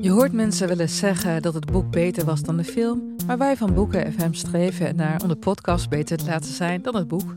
Je hoort mensen wel eens zeggen dat het boek beter was dan de film, maar wij van Boeken FM streven naar om de podcast beter te laten zijn dan het boek.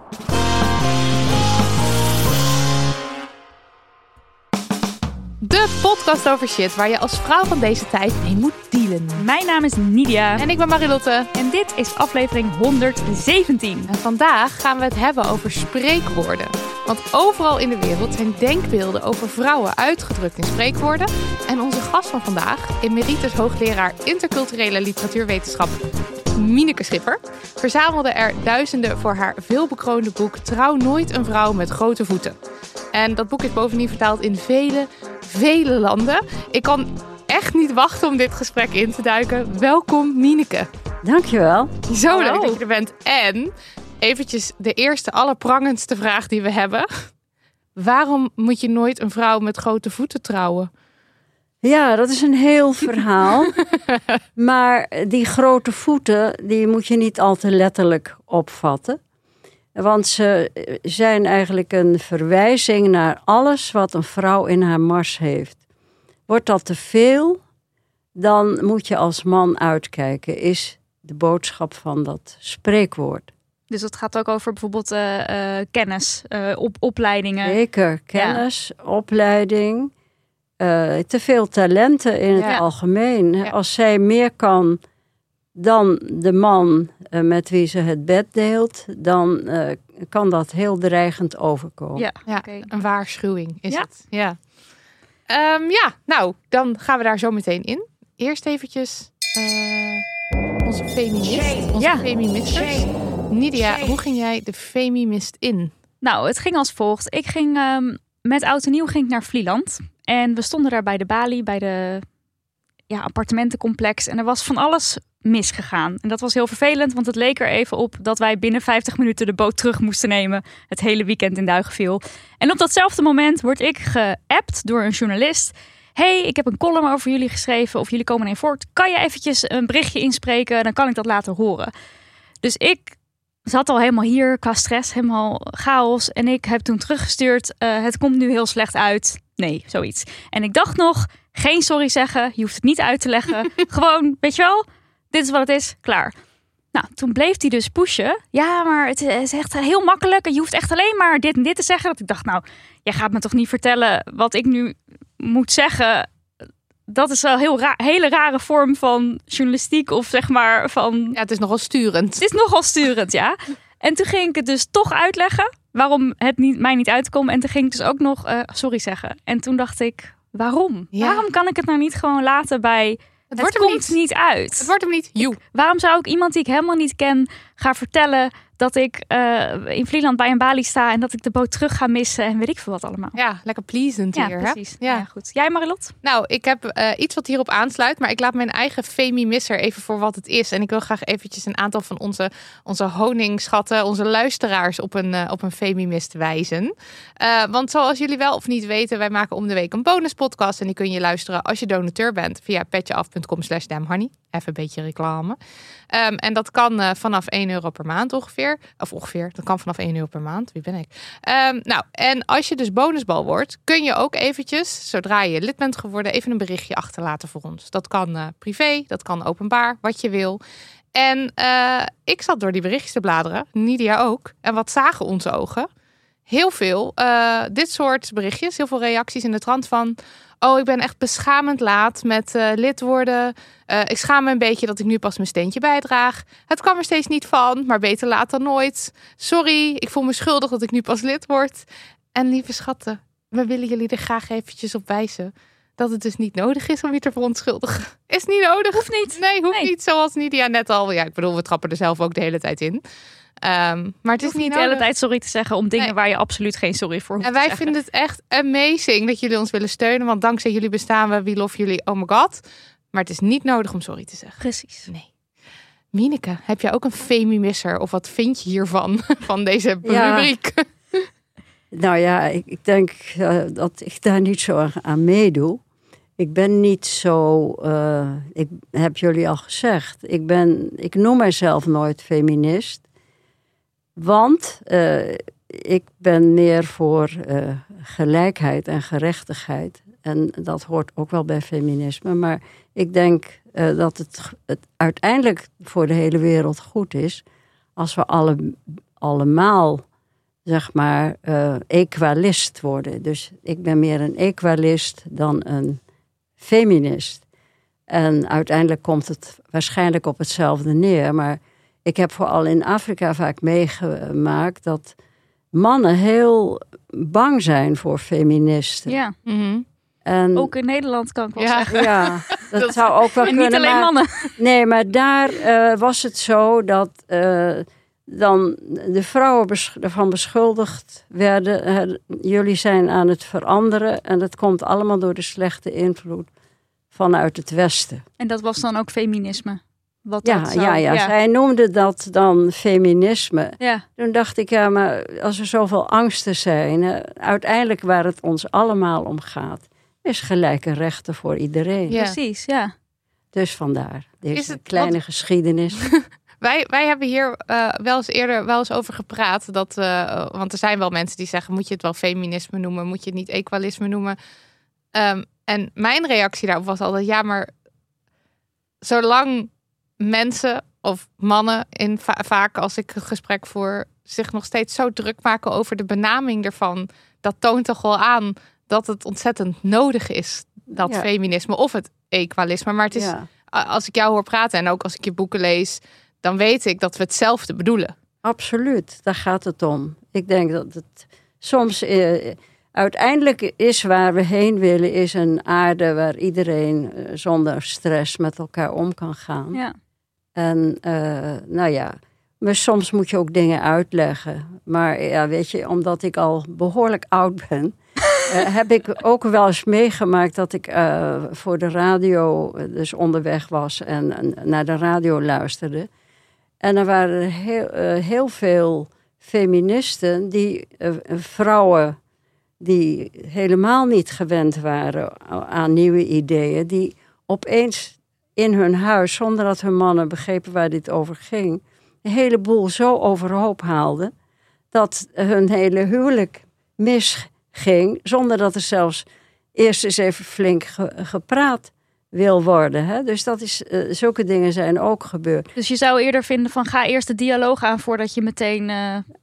De podcast over shit waar je als vrouw van deze tijd mee moet dealen. Mijn naam is Nidia. En ik ben Marilotte. En dit is aflevering 117. En vandaag gaan we het hebben over spreekwoorden. Want overal in de wereld zijn denkbeelden over vrouwen uitgedrukt in spreekwoorden. En onze gast van vandaag, emeritus hoogleraar interculturele literatuurwetenschap Mineke Schipper, verzamelde er duizenden voor haar veelbekroonde boek Trouw nooit een vrouw met grote voeten. En dat boek is bovendien vertaald in vele, vele landen. Ik kan echt niet wachten om dit gesprek in te duiken. Welkom Mineke. Dankjewel. Zo leuk dat je er bent. En eventjes de eerste, allerprangendste vraag die we hebben. Waarom moet je nooit een vrouw met grote voeten trouwen? Ja, dat is een heel verhaal. maar die grote voeten, die moet je niet al te letterlijk opvatten. Want ze zijn eigenlijk een verwijzing naar alles wat een vrouw in haar mars heeft. Wordt dat te veel, dan moet je als man uitkijken, is de boodschap van dat spreekwoord. Dus dat gaat ook over bijvoorbeeld uh, uh, kennis, uh, op, opleidingen. Zeker, kennis, ja. opleiding. te veel talenten in het algemeen. Ja. Als zij meer kan dan de man met wie ze het bed deelt, dan kan dat heel dreigend overkomen. Ja, ja okay. een waarschuwing is het. Ja. Um, ja, nou, dan gaan we daar zo meteen in. Eerst eventjes onze feminist, onze feministers. Nidia, hoe ging jij de Femimist in? Nou, het ging als volgt. Ik ging um, met oud en nieuw ging ik naar Vlieland. En we stonden daar bij de balie, bij de ja, appartementencomplex. En er was van alles misgegaan. En dat was heel vervelend, want het leek er even op dat wij binnen 50 minuten de boot terug moesten nemen. Het hele weekend in Duigen viel. En op datzelfde moment word ik geappt door een journalist. hey, ik heb een column over jullie geschreven of jullie komen in voort. Kan je eventjes een berichtje inspreken? Dan kan ik dat laten horen. Dus ik zat al helemaal hier qua stress, helemaal chaos. En ik heb toen teruggestuurd, uh, het komt nu heel slecht uit. Nee, zoiets. En ik dacht nog, geen sorry zeggen, je hoeft het niet uit te leggen. Gewoon, weet je wel, dit is wat het is, klaar. Nou, toen bleef hij dus pushen. Ja, maar het is echt heel makkelijk. En je hoeft echt alleen maar dit en dit te zeggen. Dat ik dacht, nou, jij gaat me toch niet vertellen wat ik nu moet zeggen. Dat is wel een heel ra hele rare vorm van journalistiek. Of zeg maar van... Ja, het is nogal sturend. Het is nogal sturend, ja. En toen ging ik het dus toch uitleggen. Waarom het niet, mij niet uitkomt. En toen ging ik dus ook nog uh, sorry zeggen. En toen dacht ik, waarom? Ja. Waarom kan ik het nou niet gewoon laten bij... Het, het komt niet. niet. uit. Het wordt hem niet. You. Waarom zou ik iemand die ik helemaal niet ken gaan vertellen dat ik uh, in Vlieland bij een balie sta en dat ik de boot terug ga missen en weet ik veel wat allemaal. Ja, lekker pleasant ja, hier. Precies. Hè? Ja. ja, goed. Jij Marilot? Nou, ik heb uh, iets wat hierop aansluit, maar ik laat mijn eigen femi-misser even voor wat het is. En ik wil graag eventjes een aantal van onze, onze honingschatten, onze luisteraars op een, uh, op een femi-mist wijzen. want zoals jullie wel of niet weten, wij maken om de week een bonuspodcast en die kun je luisteren als je donateur bent via petjeaf.com slash damnhoney. Even een beetje reclame. Um, en dat kan uh, vanaf 1 euro per maand ongeveer. Of ongeveer, dat kan vanaf 1 euro per maand. Wie ben ik? Um, nou, en als je dus bonusbal wordt, kun je ook eventjes, zodra je lid bent geworden, even een berichtje achterlaten voor ons. Dat kan uh, privé, dat kan openbaar, wat je wil. En eh, ik zat door die berichtjes te bladeren, Nidia ook. En wat zagen onze ogen? Heel veel eh, dit soort berichtjes, heel veel reacties in de trant van... Oh, ik ben echt beschamend laat met eh, lid worden. Eh, ik schaam me een beetje dat ik nu pas mijn steentje bijdraag. Het kwam er steeds niet van, maar beter laat dan nooit. Sorry, ik voel me schuldig dat ik nu pas lid word. En lieve schatten, we willen jullie er graag eventjes op wijzen dat het dus niet nodig is om je te verontschuldigen. Is niet nodig. Hoeft niet. Nee, hoeft Nee. niet. Zoals Nidia net al. Ja, ik bedoel, we trappen er zelf ook de hele tijd in. Ehm, maar het is niet de hele nodig. tijd sorry te zeggen om dingen Nee. waar je absoluut geen sorry voor hoeft En wij vinden het echt amazing dat jullie ons willen steunen. Want dankzij jullie bestaan we. We love jullie. Oh my god. Maar het is niet nodig om sorry te zeggen. Precies. Nee. Mineke, heb jij ook een femi-misser? Of wat vind je hiervan? Van deze Ja. rubriek? Nou ja, ik, ik denk eh, dat ik daar niet zo aan- aan meedoe. Ik ben niet zo, eh, ik heb jullie al gezegd, ik, ben, ik noem mijzelf nooit feminist. Want eh, ik ben meer voor eh, gelijkheid en gerechtigheid. En dat hoort ook wel bij feminisme. Maar ik denk eh, dat het, het uiteindelijk voor de hele wereld goed is als we alle, allemaal zeg maar, equalist worden. Dus ik ben meer een equalist dan een feminist. En uiteindelijk komt het waarschijnlijk op hetzelfde neer. Maar ik heb vooral in Afrika vaak meegemaakt dat mannen heel bang zijn voor feministen. Ja, Mhm. En, ook in Nederland kan ik wel Ja. zeggen. ja, dat, Dat- zou ook wel En kunnen. niet alleen maar- mannen. Nee, maar daar eh, was het zo dat eh, dan de vrouwen besch- ervan beschuldigd werden. eh, jullie zijn aan het veranderen en dat komt allemaal door de slechte invloed vanuit het Westen. En dat was dan ook feminisme. Wat Ja, dat zou- ja, ja, zij noemden dat dan feminisme. Ja, Toen dacht ik, ja, maar als er zoveel angsten zijn, eh, uiteindelijk waar het ons allemaal om gaat, is gelijke rechten voor iedereen. Ja. precies. Ja. Dus vandaar deze Is het- kleine want- geschiedenis. Wij, wij hebben hier eh, wel eens eerder wel eens over gepraat. Dat, eh, want er zijn wel mensen die zeggen: moet je het wel feminisme noemen? Moet je het niet equalisme noemen? Ehm, en mijn reactie daarop was altijd: ja, maar zolang mensen of mannen, in va- vaak als ik het gesprek voer, zich nog steeds zo druk maken over de benaming ervan, dat toont toch wel aan dat het ontzettend nodig is, dat Ja. feminisme of het equalisme. Maar het is ja. als ik jou hoor praten en ook als ik je boeken lees, dan weet ik dat we hetzelfde bedoelen. Absoluut, daar gaat het om. Ik denk dat het soms eh, uiteindelijk is waar we heen willen, is een aarde waar iedereen eh, zonder stress met elkaar om kan gaan. ja. En eh, nou ja, maar soms moet je ook dingen uitleggen. Maar ja, weet je, omdat ik al behoorlijk oud ben, eh, heb ik ook wel eens meegemaakt dat ik eh, voor de radio dus onderweg was en, naar de radio luisterde. En er waren heel, heel veel feministen die vrouwen die helemaal niet gewend waren aan nieuwe ideeën, die opeens in hun huis, zonder dat hun mannen begrepen waar dit over ging, een heleboel zo overhoop haalden dat hun hele huwelijk misging, zonder dat er zelfs eerst eens even flink ge- gepraat wil worden. Hè? Dus dat is, eh, zulke dingen zijn ook gebeurd. Dus je zou eerder vinden van ga eerst de dialoog aan voordat je meteen, eh,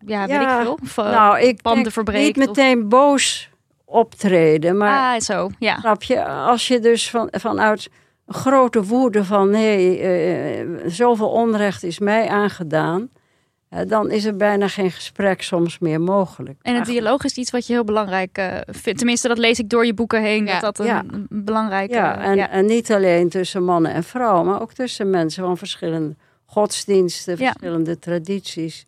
ja, weet Ja, ik veel, of, eh, nou, ik banden denk verbreekt. niet meteen boos optreden, maar Ah, zo, ja. Snap je? Als je dus van, vanuit grote woede van nee, eh, zoveel onrecht is mij aangedaan, eh, dan is er bijna geen gesprek soms meer mogelijk. En het Ach, dialoog is iets wat je heel belangrijk eh, vindt. Tenminste, dat lees ik door je boeken heen. Ja. Dat dat een, Ja. een belangrijke... Ja, en, ja. en niet alleen tussen mannen en vrouwen, maar ook tussen mensen van verschillende godsdiensten, Ja. verschillende tradities.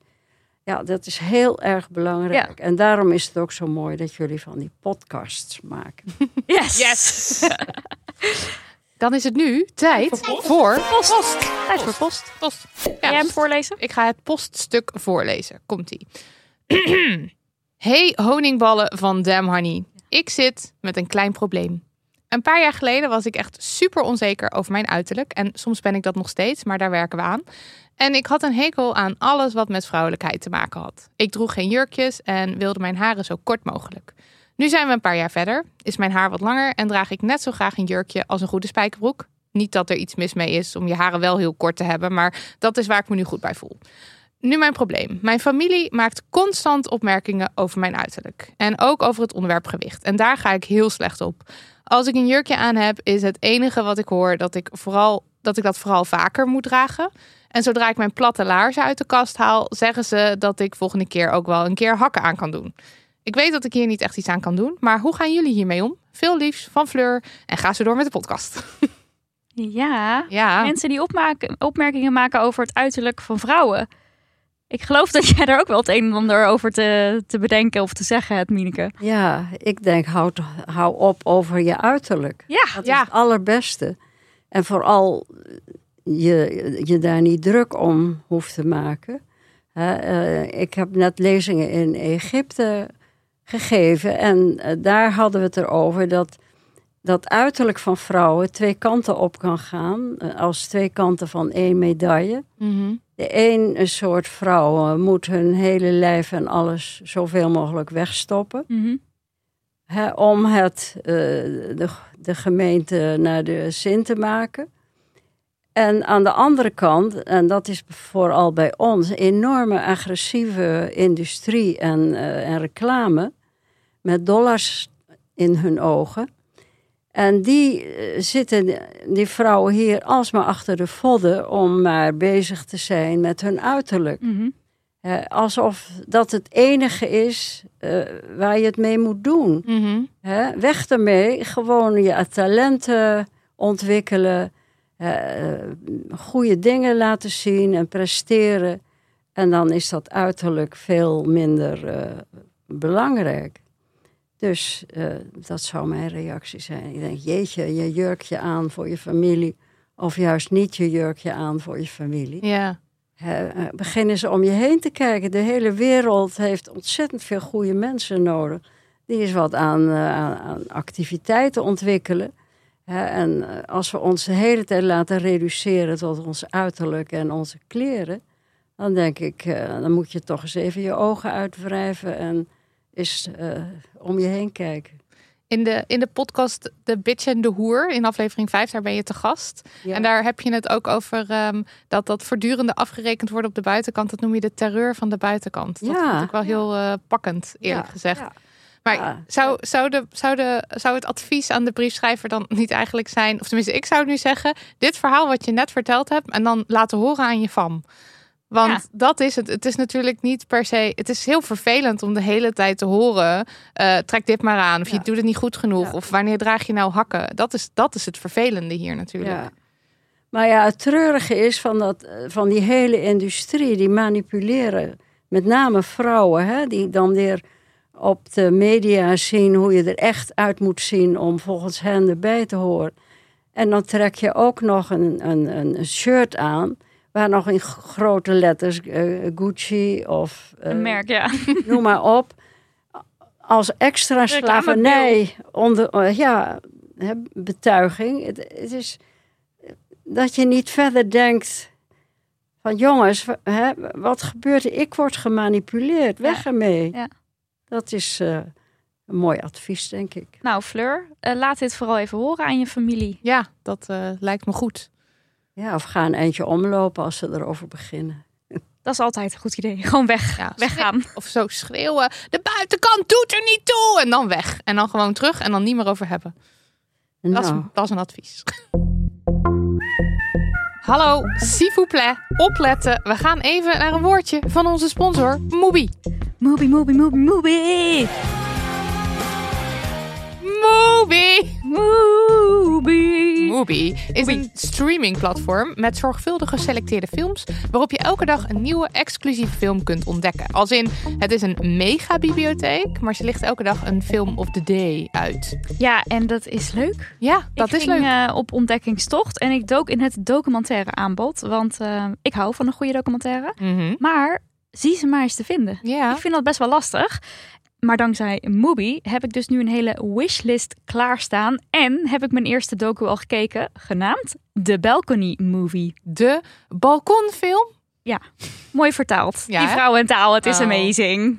Ja, dat is heel erg belangrijk. En daarom is het ook zo mooi dat jullie van die podcasts maken. Yes! Yes! Dan is het nu tijd voor post. Tijd voor post. post. Ga jij hem voorlezen? Ik ga het poststuk voorlezen. Komt-ie. hey honingballen van Damn Honey. Ik zit met een klein probleem. Een paar jaar geleden was ik echt super onzeker over mijn uiterlijk. En soms ben ik dat nog steeds, maar daar werken we aan. En ik had een hekel aan alles wat met vrouwelijkheid te maken had. Ik droeg geen jurkjes en wilde mijn haren zo kort mogelijk. Nu zijn we een paar jaar verder, is mijn haar wat langer en draag ik net zo graag een jurkje als een goede spijkerbroek. Niet dat er iets mis mee is om je haren wel heel kort te hebben, maar dat is waar ik me nu goed bij voel. Nu mijn probleem. Mijn familie maakt constant opmerkingen over mijn uiterlijk. En ook over het onderwerp gewicht. En daar ga ik heel slecht op. Als ik een jurkje aan heb, is het enige wat ik hoor dat ik, vooral, dat, ik dat vooral vaker moet dragen. En zodra ik mijn platte laarzen uit de kast haal, zeggen ze dat ik volgende keer ook wel een keer hakken aan kan doen. Ik weet dat ik hier niet echt iets aan kan doen, maar hoe gaan jullie hiermee om? Veel liefs van Fleur en ga zo door met de podcast. Ja, Ja, mensen die opmaken, opmerkingen maken over het uiterlijk van vrouwen. Ik geloof dat jij daar ook wel het een en ander over te, te bedenken of te zeggen hebt, Mieneke. Ja, ik denk, hou, hou op over je uiterlijk. Ja, Dat Ja. is het allerbeste. En vooral je, je daar niet druk om hoeft te maken. Hè, eh, ik heb net lezingen in Egypte gegeven. En eh, daar hadden we het erover dat dat uiterlijk van vrouwen twee kanten op kan gaan. eh, als twee kanten van één medaille. Mhm. De een soort vrouw eh, moet hun hele lijf en alles zoveel mogelijk wegstoppen. Mhm. Om het, de, de gemeente naar de zin te maken. En aan de andere kant, en dat is vooral bij ons, enorme agressieve industrie en, en reclame met dollars in hun ogen. En die eh, zitten, die vrouwen hier alsmaar achter de vodden om maar bezig te zijn met hun uiterlijk. Mhm. Alsof dat het enige is eh, waar je het mee moet doen. Mhm. Weg ermee, gewoon je talenten ontwikkelen, eh, goede dingen laten zien en presteren. En dan is dat uiterlijk veel minder eh, belangrijk. Dus eh, dat zou mijn reactie zijn. Ik denk, jeetje, je jurkje aan voor je familie. Of juist niet je jurkje aan voor je familie. ja. Eh, begin eens om je heen te kijken. De hele wereld heeft ontzettend veel goede mensen nodig. Die eens wat aan, eh, aan, aan activiteiten ontwikkelen. En als we ons de hele tijd laten reduceren tot ons uiterlijk en onze kleren. Dan denk ik, dan moet je toch eens even je ogen uitwrijven en eens eh, om je heen kijken. In de, in de podcast De Bitch en de Hoer, in aflevering 5, daar ben je te gast. Ja. En daar heb je het ook over ehm, dat dat voortdurende afgerekend wordt op de buitenkant. Dat noem je de terreur van de buitenkant. Dat Ja. vind ik wel heel eh, pakkend, eerlijk Ja, gezegd. ja. Maar zou, zou, de, zou, de, zou het advies aan de briefschrijver dan niet eigenlijk zijn... of tenminste, ik zou nu zeggen... dit verhaal wat je net verteld hebt... en dan laten horen aan je fam. Want Ja. dat is het. Het is natuurlijk niet per se... Het is heel vervelend om de hele tijd te horen... eh, trek dit maar aan, of je doet het niet goed genoeg... Ja. of wanneer draag je nou hakken. Dat is, dat is het vervelende hier natuurlijk. Maar ja, het treurige is van, dat, eh, van die hele industrie, die manipuleren met name vrouwen, hè, die dan weer op de media zien hoe je er echt uit moet zien om volgens hen erbij te horen. En dan trek je ook nog een, een, een shirt aan waar nog in grote letters eh, Gucci of eh, Een merk, ja. noem maar op. Als extra slavernij, onder, eh, ja, hè, betuiging. Het, het is dat je niet verder denkt van jongens, hè, wat gebeurt er? Ik word gemanipuleerd, weg ermee. Ja. Dat is eh, een mooi advies, denk ik. Nou, Fleur, laat dit vooral even horen aan je familie. Ja, dat eh, lijkt me goed. Ja, of ga een eindje omlopen als ze erover beginnen. Dat is altijd een goed idee. Gewoon weg. Ja, Weggaan. Of zo schreeuwen. De buitenkant doet er niet toe. En dan weg. En dan gewoon terug en dan niet meer over hebben. Dat, is, Nou, dat is een advies. Hallo, s'il vous plaît. Opletten. We gaan even naar een woordje van onze sponsor, Mubi. Moobie, moobie, moobie, moobie. Mubi! Moobie. Mubi is een streamingplatform met zorgvuldig geselecteerde films waarop je elke dag een nieuwe exclusieve film kunt ontdekken. Als in, het is een megabibliotheek, maar ze ligt elke dag een film of the day uit. Ja, en dat is leuk. Ja, dat ik is ging, leuk. eh, op ontdekkingstocht en ik dook in het documentaire aanbod. Want eh, ik hou van een goede documentaire. Mhm. Maar zie ze maar eens te vinden. Ja. Ik vind dat best wel lastig. Maar dankzij Mubi heb ik dus nu een hele wishlist klaarstaan. En heb ik mijn eerste docu al gekeken, genaamd The Balcony Movie. De balkonfilm. Mooi vertaald. Ja, Die vrouwentaal, het is Oh. amazing.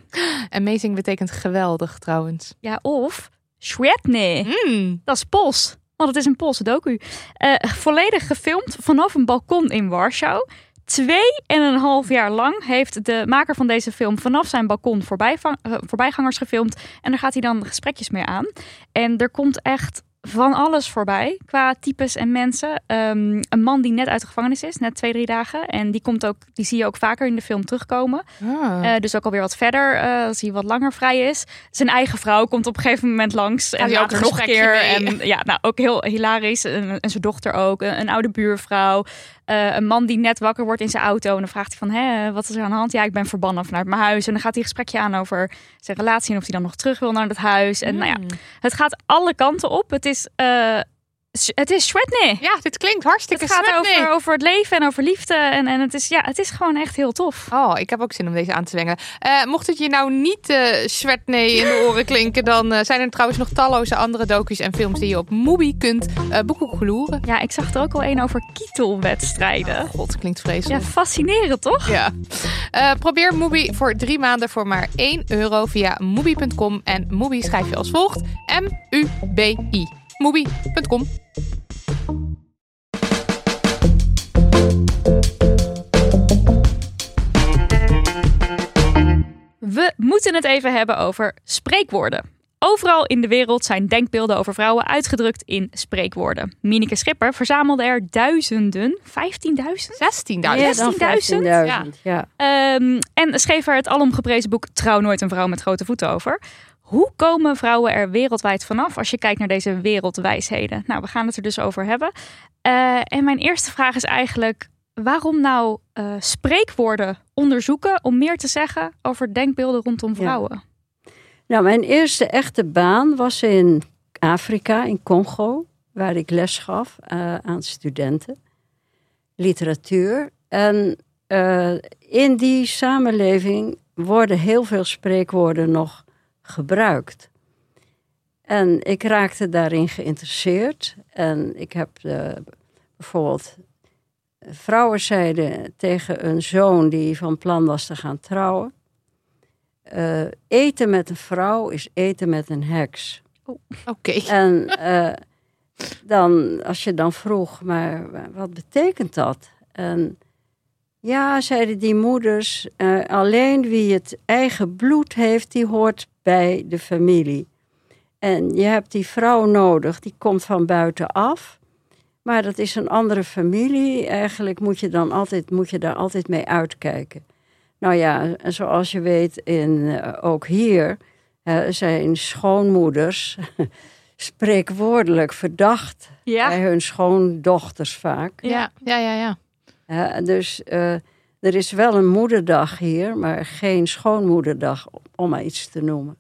Amazing betekent geweldig trouwens. Ja, of Świetnie. Mm. Dat is Pols. want het is een Poolse docu. Eh, volledig gefilmd vanaf een balkon in Warschau. Twee en een half jaar lang heeft de maker van deze film vanaf zijn balkon eh, voorbijgangers gefilmd. En daar gaat hij dan gesprekjes mee aan. En er komt echt van alles voorbij qua types en mensen. Ehm, een man die net uit de gevangenis is, net twee, drie dagen. En die, komt ook, die zie je ook vaker in de film terugkomen. Ah. Eh, dus ook alweer wat verder, eh, als hij wat langer vrij is. Zijn eigen vrouw komt op een gegeven moment langs. En hij ook nog een keer. mee? En ja, nou ook heel hilarisch. En, en zijn dochter ook. Een, een oude buurvrouw. Eh, een man die net wakker wordt in zijn auto. En dan vraagt hij van, Hé, wat is er aan de hand? Ja, ik ben verbannen vanuit mijn huis. En dan gaat hij een gesprekje aan over zijn relatie. En of hij dan nog terug wil naar het huis. En nou ja, Mm. het gaat alle kanten op. Het is, eh het is Shredney. Ja, dit klinkt hartstikke Het gaat over, over het leven en over liefde. En, en het, is, ja, het is gewoon echt heel tof. Oh, ik heb ook zin om deze aan te zwengelen. Eh, mocht het je nou niet Svetny in de oren klinken, dan eh, zijn er trouwens nog talloze andere docu's en films die je op Mubi kunt boeken gloeren. Ja, ik zag er ook al een over kietelwedstrijden. God, klinkt Ja, vreselijk. fascinerend toch? Ja. Probeer Mubi voor drie maanden voor maar 1 euro via mubi.com. En Mubi schrijf je als volgt. M-U-B-I. Mubi.com. We moeten het even hebben over spreekwoorden. Overal in de wereld zijn denkbeelden over vrouwen uitgedrukt in spreekwoorden. Mineke Schipper verzamelde er duizenden, 15.000? 16.000. Meer dan 16.000? 15.000, ja. Ehm, en schreef er het alomgeprezen boek Trouw nooit een vrouw met grote voeten over. Hoe komen vrouwen er wereldwijd vanaf als je kijkt naar deze wereldwijsheden? Nou, we gaan het er dus over hebben. Eh, en mijn eerste vraag is eigenlijk: waarom nou eh, spreekwoorden onderzoeken om meer te zeggen over denkbeelden rondom vrouwen? Nou, mijn eerste echte baan was in Afrika, in Congo, waar ik les gaf eh, aan studenten. Literatuur. En in die samenleving worden heel veel spreekwoorden nog gebruikt. En ik raakte daarin geïnteresseerd. En ik heb eh, bijvoorbeeld vrouwen zeiden tegen een zoon die van plan was te gaan trouwen. eh, eten met een vrouw is eten met een heks. Oké. En eh, dan, als je dan vroeg, maar wat betekent dat? En ja, zeiden die moeders, eh, alleen wie het eigen bloed heeft, die hoort bij de familie. En je hebt die vrouw nodig, die komt van buitenaf. Maar dat is een andere familie. Eigenlijk moet je, dan altijd, moet je daar altijd mee uitkijken. Nou ja, zoals je weet, in, eh, ook hier eh, zijn schoonmoeders spreekwoordelijk verdacht bij hun schoondochters vaak. Ja, ja, ja, ja. Dus eh, er is wel een moederdag hier, maar geen schoonmoederdag, om maar iets te noemen.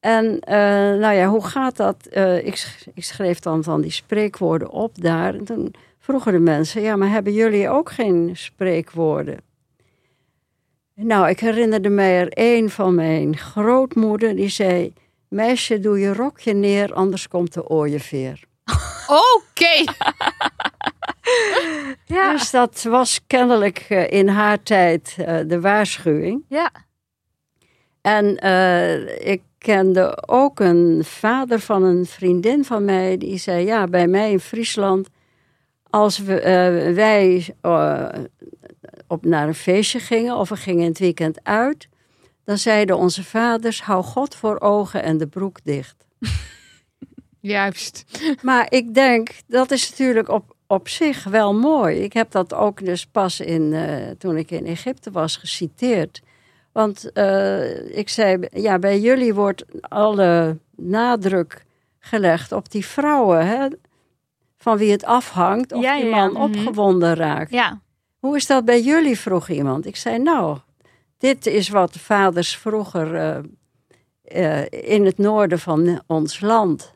En eh, nou ja, hoe gaat dat? Eh, ik, ik schreef dan van die spreekwoorden op daar. En toen vroegen de mensen, ja, maar hebben jullie ook geen spreekwoorden? Nou, ik herinnerde mij er één van mijn grootmoeder, die zei... Meisje, doe je rokje neer, anders komt de ooieveer. Oké. Ja, Dus dat was kennelijk eh, in haar tijd eh, de waarschuwing. ja. En eh, ik kende ook een vader van een vriendin van mij. Die zei, ja, bij mij in Friesland... als we, wij op naar een feestje gingen... of we gingen in het weekend uit... dan zeiden onze vaders, hou God voor ogen en de broek dicht. Juist. Maar ik denk, dat is natuurlijk op, op zich wel mooi. Ik heb dat ook dus pas in, eh, toen ik in Egypte was geciteerd. Want eh, ik zei, ja, bij jullie wordt alle nadruk gelegd op die vrouwen, hè, van wie het afhangt of Ja, die ja. man Mhm. opgewonden raakt. ja. Hoe is dat bij jullie, vroeg iemand. Ik zei, nou, dit is wat de vaders vroeger eh, in het noorden van ons land,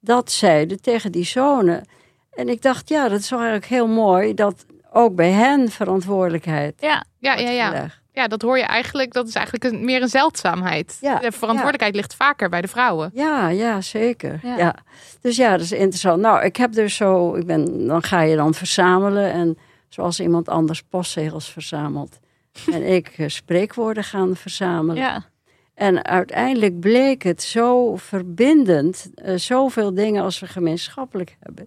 dat zeiden tegen die zonen. En ik dacht, ja, dat is eigenlijk heel mooi dat ook bij hen verantwoordelijkheid ja. Ja, ja, ja. gelegd. Ja, dat hoor je eigenlijk. Dat is eigenlijk een, meer een zeldzaamheid. Ja, de verantwoordelijkheid ligt vaker bij de vrouwen. Ja, ja, zeker. Ja. Ja. Dus ja, dat is interessant. Nou, ik heb dus zo, ik ben, dan ga je dan verzamelen en zoals iemand anders postzegels verzamelt. en ik eh, spreekwoorden gaan verzamelen. ja. En uiteindelijk bleek het zo verbindend, uh, zoveel dingen als we gemeenschappelijk hebben,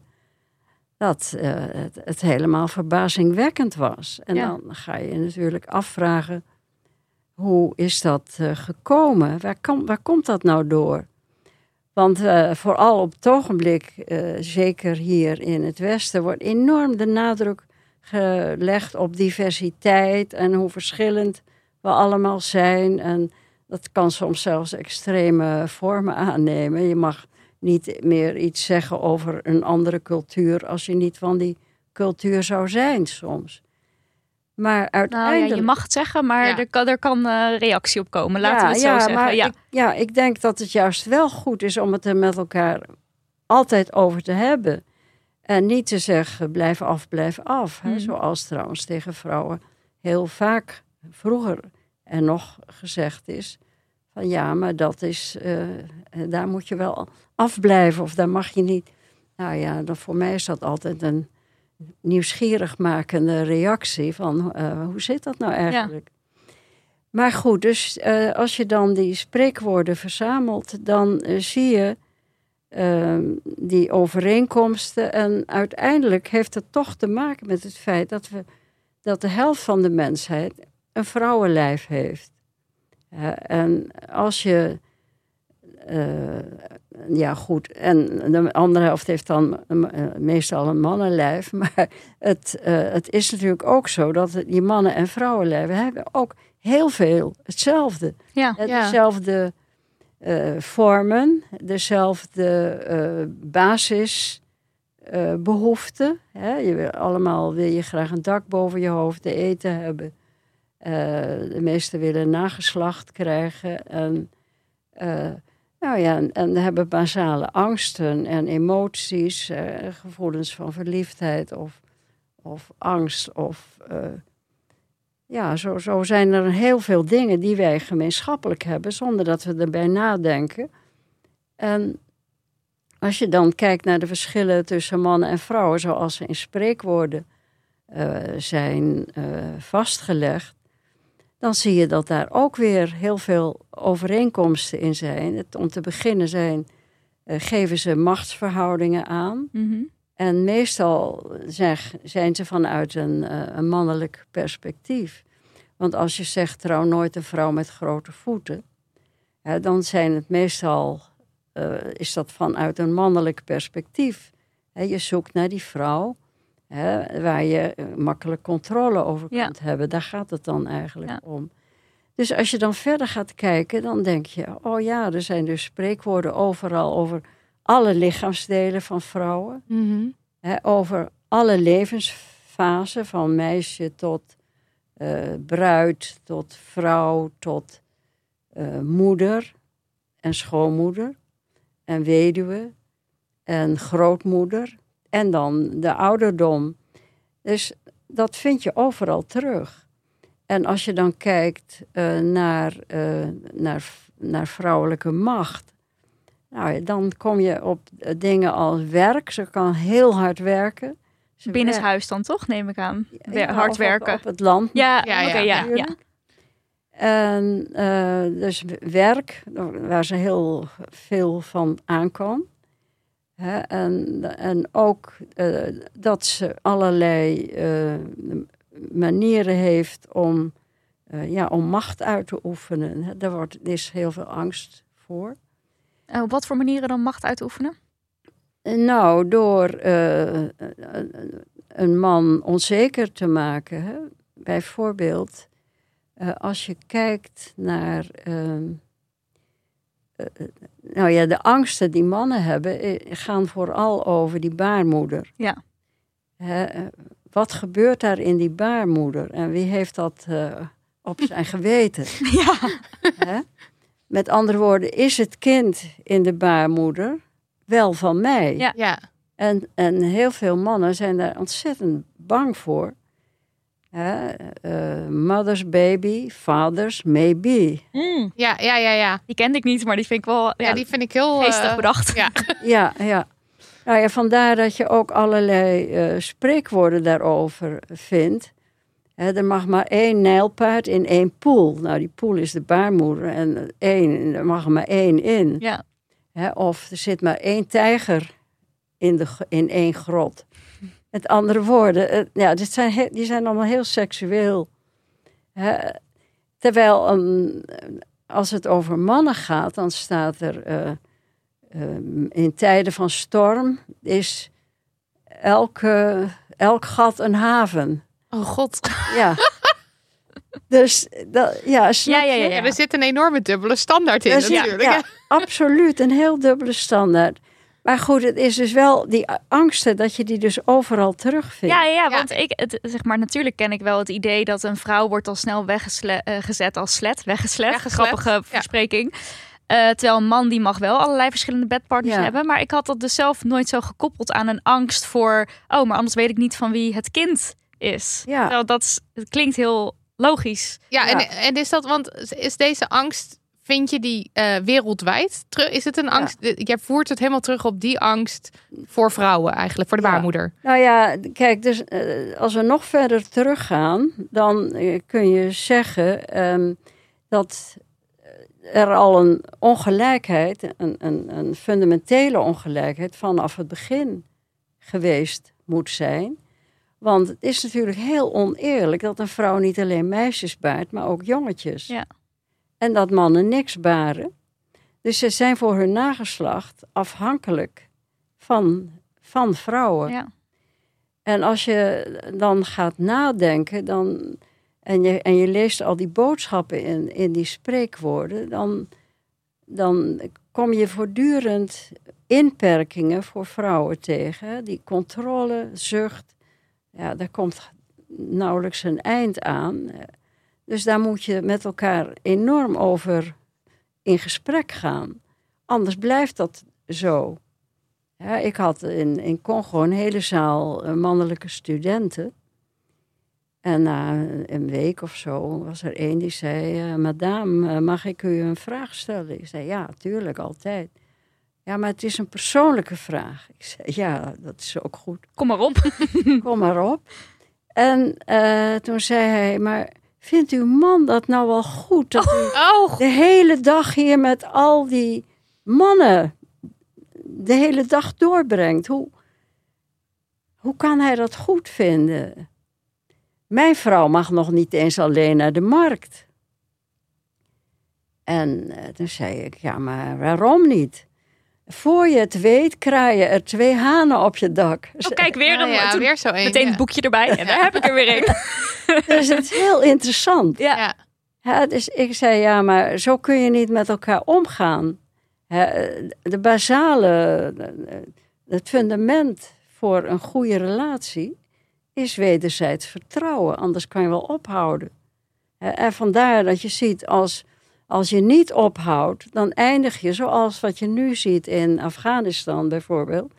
dat uh, het, het, helemaal verbazingwekkend was. En Ja. dan ga je je natuurlijk afvragen, hoe is dat eh, gekomen? Waar, kom- waar komt dat nou door? Want eh, vooral op het ogenblik, eh, zeker hier in het Westen, wordt enorm de nadruk gelegd op diversiteit en hoe verschillend we allemaal zijn. En dat kan soms zelfs extreme vormen aannemen. Je mag niet meer iets zeggen over een andere cultuur als je niet van die cultuur zou zijn soms. Maar Nou uiteindelijk... ja, je mag het zeggen, maar Ja. er kan, er kan eh, reactie op komen. Laten we het zo ja, zeggen. Maar ja. ik, ja, ik denk dat het juist wel goed is om het er met elkaar altijd over te hebben. En niet te zeggen, blijf af, blijf af. Hè? Mhm. Zoals trouwens tegen vrouwen heel vaak vroeger en nog gezegd is. Van ja, maar dat is, eh, daar moet je wel afblijven of daar mag je niet. Nou ja, dan voor mij is dat altijd een nieuwsgierig makende reactie van eh, hoe zit dat nou eigenlijk? Maar goed, dus eh, als je dan die spreekwoorden verzamelt, dan eh, zie je ehm, die overeenkomsten. En uiteindelijk heeft het toch te maken met het feit dat, we, dat de helft van de mensheid een vrouwenlijf heeft. En als je. eh, ja, goed. En de andere helft heeft dan eh, meestal een mannenlijf. Maar het, eh, het is natuurlijk ook zo dat die mannen- en vrouwenlijven hebben ook heel veel hetzelfde. Ja. Ja. Dezelfde vormen, dezelfde eh, basisbehoeften. hè. je wil, allemaal wil je graag een dak boven je hoofd, te eten hebben. Eh, de meesten willen nageslacht krijgen. En, eh, nou ja, en, en hebben basale angsten en emoties, eh, gevoelens van verliefdheid of, of angst of... ja, zo, zo zijn er heel veel dingen die wij gemeenschappelijk hebben, zonder dat we erbij nadenken. En als je dan kijkt naar de verschillen tussen mannen en vrouwen, zoals ze in spreekwoorden zijn vastgelegd, dan zie je dat daar ook weer heel veel overeenkomsten in zijn. Het, om te beginnen zijn, eh, geven ze machtsverhoudingen aan. Mhm. En meestal zeg, zijn ze vanuit een, eh, een mannelijk perspectief. Want als je zegt trouw nooit een vrouw met grote voeten, hè, dan zijn het meestal, eh, is dat vanuit een mannelijk perspectief. Hè, je zoekt naar die vrouw hè, waar je eh, makkelijk controle over Ja. kunt hebben. Daar gaat het dan eigenlijk Ja. om. Dus als je dan verder gaat kijken, dan denk je, oh ja, er zijn dus spreekwoorden overal over alle lichaamsdelen van vrouwen. Mhm. Hè, over alle levensfasen, van meisje tot eh, bruid, tot vrouw, tot eh, moeder en schoonmoeder en weduwe en grootmoeder en dan de ouderdom. Dus dat vind je overal terug. En als je dan kijkt eh, naar, eh, naar, naar vrouwelijke macht, nou, dan kom je op eh, dingen als werk. Ze kan heel hard werken. Ze Binnenshuis dan toch, neem ik aan. ja, hard op- werken. Op, het land. Ja, Ja, oké, ja. En dus werk, waar ze heel veel van aankwam. En, en ook eh, dat ze allerlei eh, manieren heeft om, eh, ja, om macht uit te oefenen. Daar wordt, is heel veel angst voor. En op wat voor manieren dan macht uitoefenen? Nou, door een man onzeker te maken. Hè? Bijvoorbeeld, als je kijkt naar. Nou ja, de angsten die mannen hebben, eh, gaan vooral over die baarmoeder. Ja. Eh, wat gebeurt daar in die baarmoeder? En wie heeft dat eh, op zijn geweten? Ja, Hè? Met andere woorden, is het kind in de baarmoeder wel van mij? Ja. Ja. En, en heel veel mannen zijn daar ontzettend bang voor. Hè? eh, mother's baby, father's maybe. Mm, Ja, ja, ja, ja. die kende ik niet, maar die vind ik wel Ja, ja, die vind ik heel... geestig eh, bedacht. ja. Ja, ja. Nou ja, vandaar dat je ook allerlei eh, spreekwoorden daarover vindt. Hè, er mag maar één nijlpaard in één poel. Nou, die poel is de baarmoeder en één, er mag er maar één in. Ja. Hè, of er zit maar één tijger in, de, in één grot. Met andere woorden, eh, ja, dit zijn, die zijn allemaal heel seksueel. Hè. Terwijl ehm, als het over mannen gaat, dan staat er eh, ehm, in tijden van storm is elke, elk gat een haven. Oh god. Ja. dus dat, ja, Ja, ja, ja, er zit een enorme dubbele standaard in natuurlijk. ja, absoluut, een heel dubbele standaard. Maar goed, het is dus wel die angsten dat je die dus overal terugvindt. Ja, ja, want ik, het, zeg maar, natuurlijk ken ik wel het idee dat een vrouw wordt al snel weggezet als slet. Weggeslet, Weggeslet, grappige ja. verspreking. Eh, terwijl een man die mag wel allerlei verschillende bedpartners Ja. hebben. Maar ik had dat dus zelf nooit zo gekoppeld aan een angst voor... oh, maar anders weet ik niet van wie het kind is. Ja. Terwijl dat is- het klinkt heel logisch. Ja, Ja. En, en is dat, want is deze angst, vind je die eh, wereldwijd? Terug, is het een angst? Jij voert het helemaal terug op die angst voor vrouwen eigenlijk, voor de Ja. baarmoeder. Nou ja, kijk, dus eh, als we nog verder teruggaan, dan eh, kun je zeggen ehm, dat er al een ongelijkheid, een, een, een fundamentele ongelijkheid vanaf het begin geweest moet zijn. Want het is natuurlijk heel oneerlijk dat een vrouw niet alleen meisjes baart, maar ook jongetjes. Ja. En dat mannen niks baren. Dus ze zijn voor hun nageslacht afhankelijk van, van vrouwen. Ja. En als je dan gaat nadenken dan, en, je, en je leest al die boodschappen in, in die spreekwoorden, dan, dan kom je voortdurend inperkingen voor vrouwen tegen. Die controle, zucht, ja, daar komt nauwelijks een eind aan. Dus daar moet je met elkaar enorm over in gesprek gaan. Anders blijft dat zo. Ja, ik had in, in Congo een hele zaal eh, mannelijke studenten. En na een week of zo was er één die zei: eh, Madame, eh, mag ik u een vraag stellen? Ik zei: Ja, tuurlijk, altijd. Ja, maar het is een persoonlijke vraag. Ik zei: Ja, dat is ook goed. Kom maar op. Kom maar op. En toen zei hij: Maar vindt uw man dat nou wel goed? Dat u Oh, de hele dag hier met al die mannen de hele dag doorbrengt. Hoe, hoe kan hij dat goed vinden? Mijn vrouw mag nog niet eens alleen naar de markt. En eh, toen zei ik, ja, maar waarom niet? Voor je het weet, kraaien er twee hanen op je dak. Oh, kijk, weer ja, een ja, toen weer zo één. meteen ja. het boekje erbij. En daar heb ik er weer een. Dus het is heel interessant. Ja. Ja. Dus ik zei, ja, maar zo kun je niet met elkaar omgaan. Hè, de basale, het fundament voor een goede relatie is wederzijds vertrouwen. Anders kan je wel ophouden. Hè, En vandaar dat je ziet, als, als je niet ophoudt, dan eindig je zoals wat je nu ziet in Afghanistan bijvoorbeeld.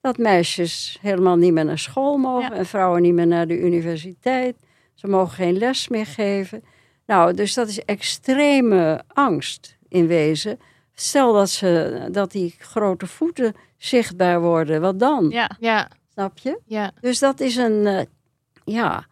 Dat meisjes helemaal niet meer naar school mogen Ja. en vrouwen niet meer naar de universiteit. Ze mogen geen les meer geven. Nou, dus dat is extreme angst in wezen. Stel dat, ze, dat die grote voeten zichtbaar worden, wat dan? Ja. Ja, Snap je? ja. Dus dat is een, eh, ja,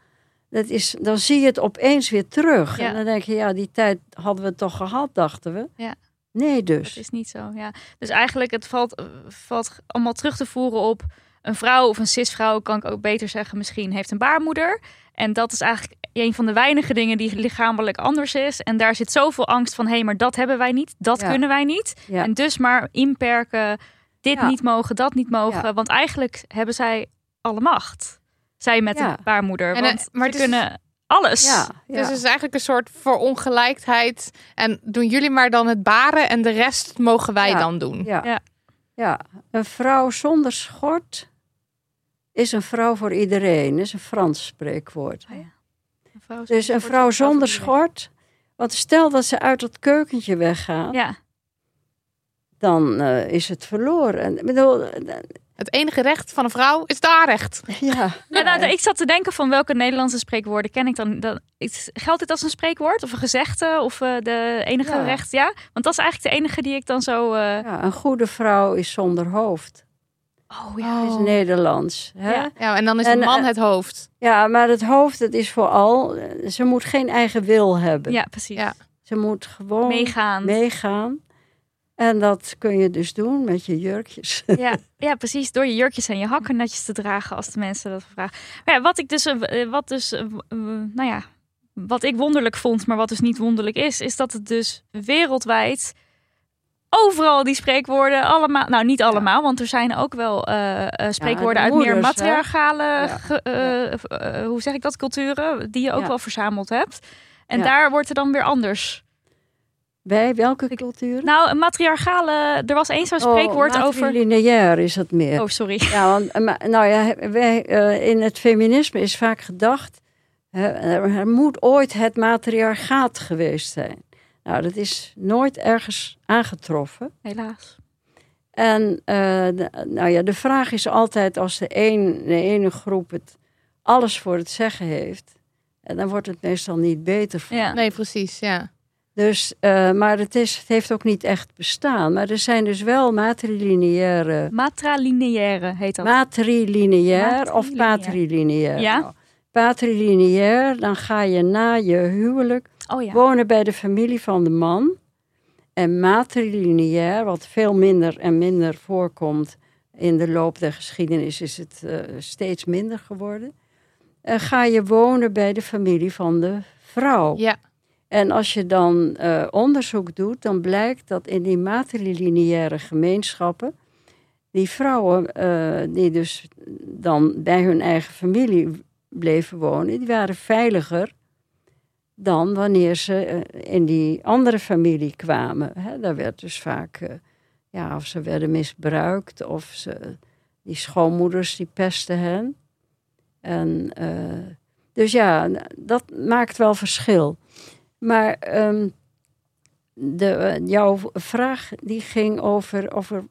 dat is, dan zie je het opeens weer terug. Ja. En dan denk je, ja, die tijd hadden we toch gehad, dachten we. Ja. Nee Dat dus. is niet zo, ja. Dus eigenlijk, het valt, valt allemaal terug te voeren op een vrouw of een cisvrouw, kan ik ook beter zeggen, misschien heeft een baarmoeder. En dat is eigenlijk een van de weinige dingen die lichamelijk anders is. En daar zit zoveel angst van, hé, maar dat hebben wij niet, dat Ja. kunnen wij niet. Ja. En dus maar inperken, dit Ja. niet mogen, dat niet mogen. Want eigenlijk hebben zij alle macht. Zij met Ja. een baarmoeder. En, eh, want maar ze is- kunnen alles. Ja, Dus het is eigenlijk een soort verongelijkheid. En doen jullie maar dan het baren en de rest mogen wij Ja. dan doen. Ja. Ja. ja, een vrouw zonder schort is een vrouw voor iedereen. is een Frans spreekwoord. Oh ja. Een vrouw Dus een vrouw zonder schort, want stel dat ze uit het keukentje weggaat, Ja, dan eh, is het verloren. En, ik bedoel, eh, Het enige recht van een vrouw is het aanrecht. ja. Ja, nou, ik zat te denken van welke Nederlandse spreekwoorden ken ik dan. dan geldt dit als een spreekwoord of een gezegde of eh, de enige Ja. recht? Ja, want dat is eigenlijk de enige die ik dan zo. eh, Ja, een goede vrouw is zonder hoofd. Oh Dat is Nederlands. Hè? Ja. Ja, en dan is En, de man eh, het hoofd. Ja, maar het hoofd, het is vooral... Ze moet geen eigen wil hebben. Ja, precies. Ja. Ze moet gewoon Meegaan. meegaan. En dat kun je dus doen met je jurkjes. Ja, ja, precies. Door je jurkjes en je hakken netjes te dragen als de mensen dat vragen. Maar ja, wat ik dus, eh, eh, wat dus, eh, nou ja, wat ik wonderlijk vond, maar wat dus niet wonderlijk is, is dat het dus wereldwijd overal die spreekwoorden allemaal, nou niet allemaal, want er zijn ook wel eh, spreekwoorden de uit meer matriarchale, Ja. ge- hoe zeg ik dat, culturen, die je ook wel verzameld hebt. En daar wordt er dan weer anders. Bij welke culturen? Nou, een matriarchale, er was eens zo'n spreekwoord oh, over. matrilineair is het meer. Oh, sorry. Ja, want, eh, nou ja, wij, eh, in het feminisme is vaak gedacht, hè, er, moet ooit het matriarchaat geweest zijn. Nou, dat is nooit ergens aangetroffen. Helaas. En eh, de, nou ja, de vraag is altijd als de, een, de ene groep het alles voor het zeggen heeft, en dan wordt het meestal niet beter van. Ja. Nee, precies, ja. Dus, eh, maar het, is, het heeft ook niet echt bestaan. Maar er zijn dus wel matrilineaire Matralineaire heet dat. Matrilineair of patrilineair. Ja? Nou, patrilineair, dan ga je na je huwelijk oh ja. wonen bij de familie van de man. En matrilineair, wat veel minder en minder voorkomt in de loop der geschiedenis, is het eh, steeds minder geworden. En ga je wonen bij de familie van de vrouw. Ja, En als je dan eh, onderzoek doet, dan blijkt dat in die matrilineaire gemeenschappen, die vrouwen eh, die dus dan bij hun eigen familie bleven wonen, die waren veiliger dan wanneer ze eh, in die andere familie kwamen. Daar werd dus vaak, ja, of ze werden misbruikt, of ze, die schoonmoeders die pesten hen. En, dus ja, dat maakt wel verschil. Maar ehm, de, eh, jouw vraag die ging over. over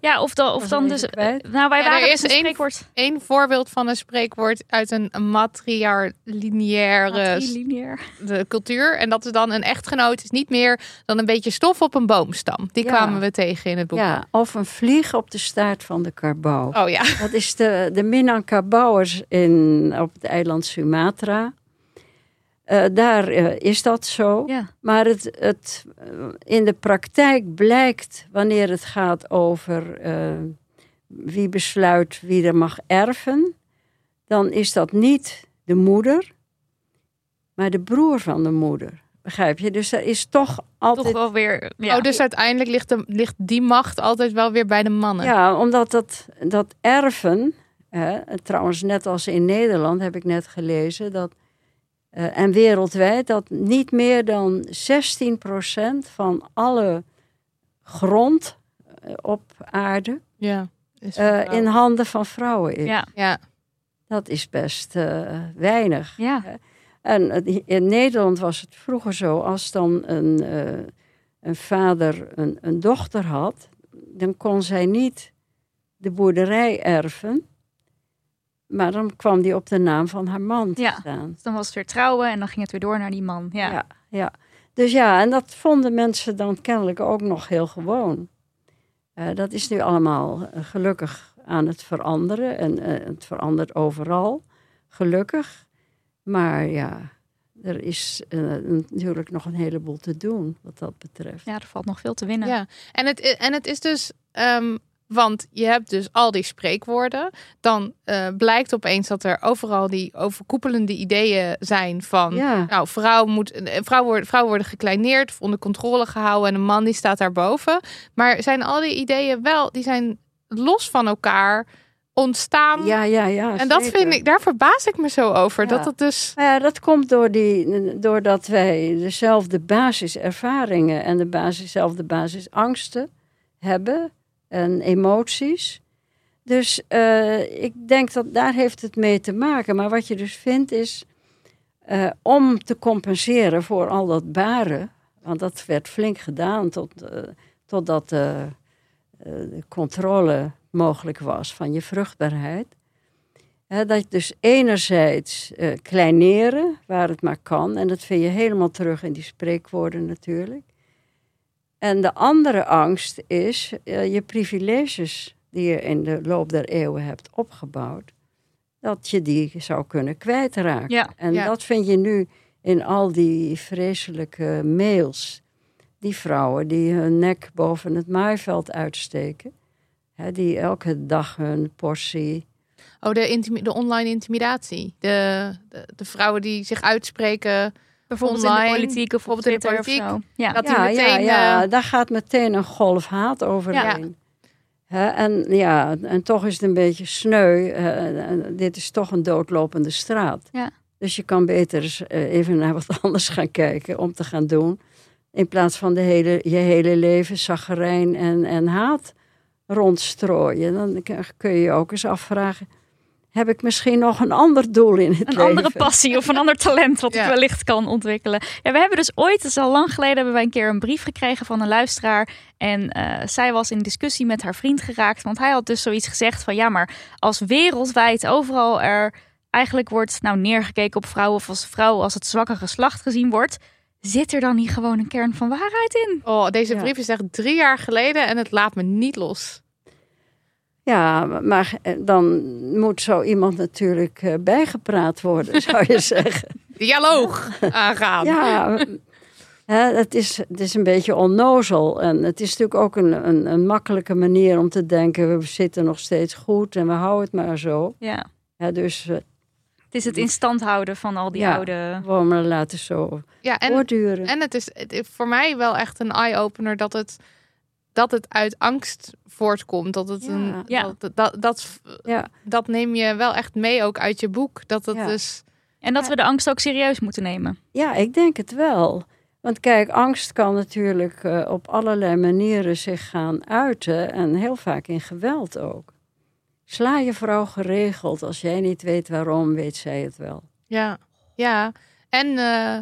Ja, of dan, of dan dus. kwijt. Nou, wij Ja, er waren is dus een één- spreekwoord. Eén voorbeeld van een spreekwoord uit een matriarlineaire Matrilineair. de cultuur. En dat is dan een echtgenoot is niet meer dan een beetje stof op een boomstam. Die Ja. kwamen we tegen in het boek. ja, of een vlieg op de staart van de karbouw. Oh ja. Dat is de, de Minangkabouwers in, op het eiland Sumatra. Eh, daar eh, is dat zo. Ja. Maar het, het, eh, in de praktijk blijkt, wanneer het gaat over wie besluit wie er mag erven, dan is dat niet de moeder, maar de broer van de moeder. Begrijp je? Dus er is toch altijd. Toch wel weer. Ja. Oh, dus uiteindelijk ligt, de, ligt die macht altijd wel weer bij de mannen. Ja, omdat dat, dat erven, hè, trouwens net als in Nederland heb ik net gelezen, dat, eh, en wereldwijd, dat niet meer dan 16% van alle grond eh, op aarde Ja. Is eh, in handen van vrouwen is. ja. Ja. Dat is best eh, weinig. Ja. En in Nederland was het vroeger zo, als dan een, eh, een vader een, een dochter had, dan kon zij niet de boerderij erven, maar dan kwam die op de naam van haar man te Ja. staan. Dus dan was het weer trouwen en dan ging het weer door naar die man. Ja. Ja, ja. Dus ja, en dat vonden mensen dan kennelijk ook nog heel gewoon. Eh, dat is nu allemaal eh, gelukkig aan het veranderen en eh, het verandert overal, gelukkig. Maar ja, er is natuurlijk nog een heleboel te doen wat dat betreft. Ja, er valt nog veel te winnen. Ja, en het, en het is dus, ehm, want je hebt dus al die spreekwoorden. Dan eh, blijkt opeens dat er overal die overkoepelende ideeën zijn van. Ja. Nou, vrouw moet, een vrouw worden, vrouwen worden gekleineerd, of onder controle gehouden en een man die staat daarboven. Maar zijn al die ideeën wel, die zijn los van elkaar ontstaan. Ja, ja, ja. en dat vind ik, daar verbaas ik me zo over. Ja. Dat het dus. Nou ja, dat komt door die, doordat wij dezelfde basiservaringen en de basis, dezelfde basisangsten hebben en emoties. Dus eh, ik denk dat daar heeft het mee te maken. Maar wat je dus vindt is, eh, om te compenseren voor al dat baren, want dat werd flink gedaan tot, eh, totdat de controle mogelijk was van je vruchtbaarheid. Dat je dus enerzijds kleineren, waar het maar kan. En dat vind je helemaal terug in die spreekwoorden natuurlijk. En de andere angst is eh, je privileges die je in de loop der eeuwen hebt opgebouwd, dat je die zou kunnen kwijtraken. Ja. En Ja. dat vind je nu in al die vreselijke mails. Die vrouwen die hun nek boven het maaiveld uitsteken. Hè, die elke dag hun portie. Oh, de, de online intimidatie. De, de, de vrouwen die zich uitspreken. Bijvoorbeeld in Online, de politiek of op bijvoorbeeld in de of zo. Ja. Dat ja, meteen... ja, ja, eh, daar gaat meteen een golf haat overheen. Hè, en ja, en toch is het een beetje sneu. eh, en dit is toch een doodlopende straat. Ja. Dus je kan beter eens, eh, even naar wat anders gaan kijken om te gaan doen. In plaats van de hele, je hele leven zaggerijn en, en haat rondstrooien. Dan kun je je ook eens afvragen... heb ik misschien nog een ander doel in het Een leven? andere passie of een ander talent wat Ja. ik wellicht kan ontwikkelen. Ja, we hebben dus ooit, het is al lang geleden, hebben wij een keer een brief gekregen van een luisteraar. En eh, zij was in discussie met haar vriend geraakt. Want hij had dus zoiets gezegd van ja, maar als wereldwijd overal er eigenlijk wordt nou, neergekeken op vrouwen of als vrouw als het zwakke geslacht gezien wordt. Zit er dan niet gewoon een kern van waarheid in? Oh, deze Ja. brief is echt drie jaar geleden en het laat me niet los. Ja, maar eh, dan moet zo iemand natuurlijk eh, bijgepraat worden, zou je zeggen. Dialoog aangaan. Ja, het, is, het is een beetje onnozel. En het is natuurlijk ook een, een, een makkelijke manier om te denken... we zitten nog steeds goed en we houden het maar zo. Ja, Ja, dus eh, het is het in stand houden van al die Ja. oude... gewoon maar laten zo Ja, en, voortduren. en het is het is voor mij wel echt een eye-opener dat het, dat het uit angst voortkomt. Dat, het Ja. een, Ja. dat, dat, dat, ja, dat neem je wel echt mee ook uit je boek. Dat het Ja. dus... En dat we de angst ook serieus moeten nemen. ja, ik denk het wel. Want kijk, angst kan natuurlijk eh, op allerlei manieren zich gaan uiten. En heel vaak in geweld ook. Sla je vrouw geregeld. Als jij niet weet waarom, weet zij het wel. Ja, ja. En eh,